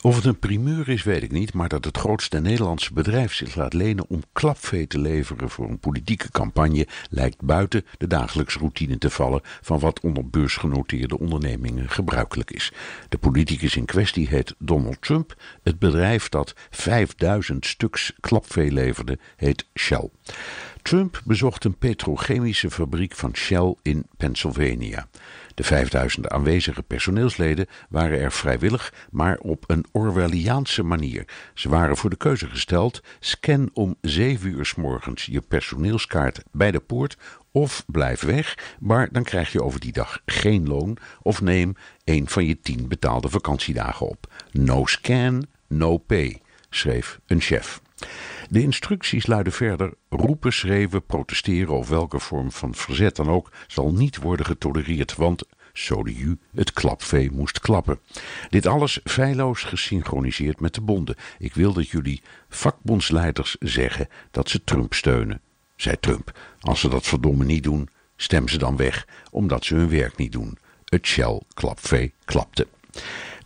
Of het een primeur is, weet ik niet, maar dat het grootste Nederlandse bedrijf zich laat lenen om klapvee te leveren voor een politieke campagne lijkt buiten de dagelijkse routine te vallen van wat onder beursgenoteerde ondernemingen gebruikelijk is. De politicus in kwestie heet Donald Trump. Het bedrijf dat 5000 stuks klapvee leverde heet Shell. Trump bezocht een petrochemische fabriek van Shell in Pennsylvania. De 5000 aanwezige personeelsleden waren er vrijwillig, maar op een Orwelliaanse manier. Ze waren voor de keuze gesteld: scan om 7 uur s morgens je personeelskaart bij de poort of blijf weg, maar dan krijg je over die dag geen loon of neem een van je 10 betaalde vakantiedagen op. No scan, no pay, schreef een chef. De instructies luiden verder: roepen, schreeuwen, protesteren of welke vorm van verzet dan ook zal niet worden getolereerd, want ju, het klapvee moest klappen. Dit alles feilloos gesynchroniseerd met de bonden. Ik wil dat jullie vakbondsleiders zeggen dat ze Trump steunen, zei Trump. Als ze dat verdomme niet doen, stem ze dan weg, omdat ze hun werk niet doen. Het Shell klapvee klapte.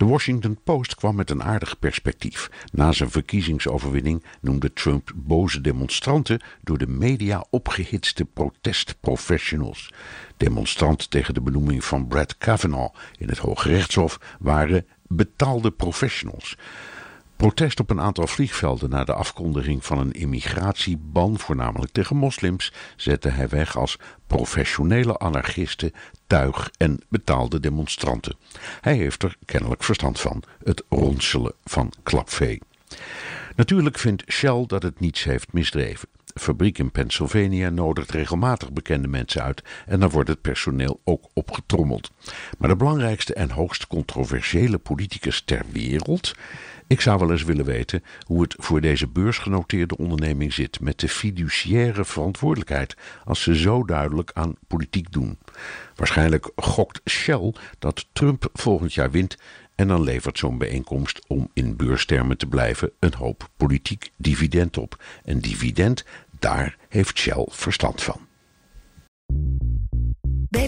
De Washington Post kwam met een aardig perspectief. Na zijn verkiezingsoverwinning noemde Trump boze demonstranten door de media opgehitste protestprofessionals. Demonstranten tegen de benoeming van Brett Kavanaugh in het Hoge Rechtshof waren betaalde professionals. Protest op een aantal vliegvelden na de afkondiging van een immigratieban, voornamelijk tegen moslims, zette hij weg als professionele anarchisten, tuig en betaalde demonstranten. Hij heeft er kennelijk verstand van, het ronselen van klapvee. Natuurlijk vindt Shell dat het niets heeft misdreven. Fabriek in Pennsylvania nodigt regelmatig bekende mensen uit en dan wordt het personeel ook opgetrommeld. Maar de belangrijkste en hoogst controversiële politicus ter wereld ik zou wel eens willen weten hoe het voor deze beursgenoteerde onderneming zit met de fiduciaire verantwoordelijkheid als ze zo duidelijk aan politiek doen. Waarschijnlijk gokt Shell dat Trump volgend jaar wint en dan levert zo'n bijeenkomst, om in beurstermen te blijven, een hoop politiek dividend op. Een dividend, daar heeft Shell verstand van.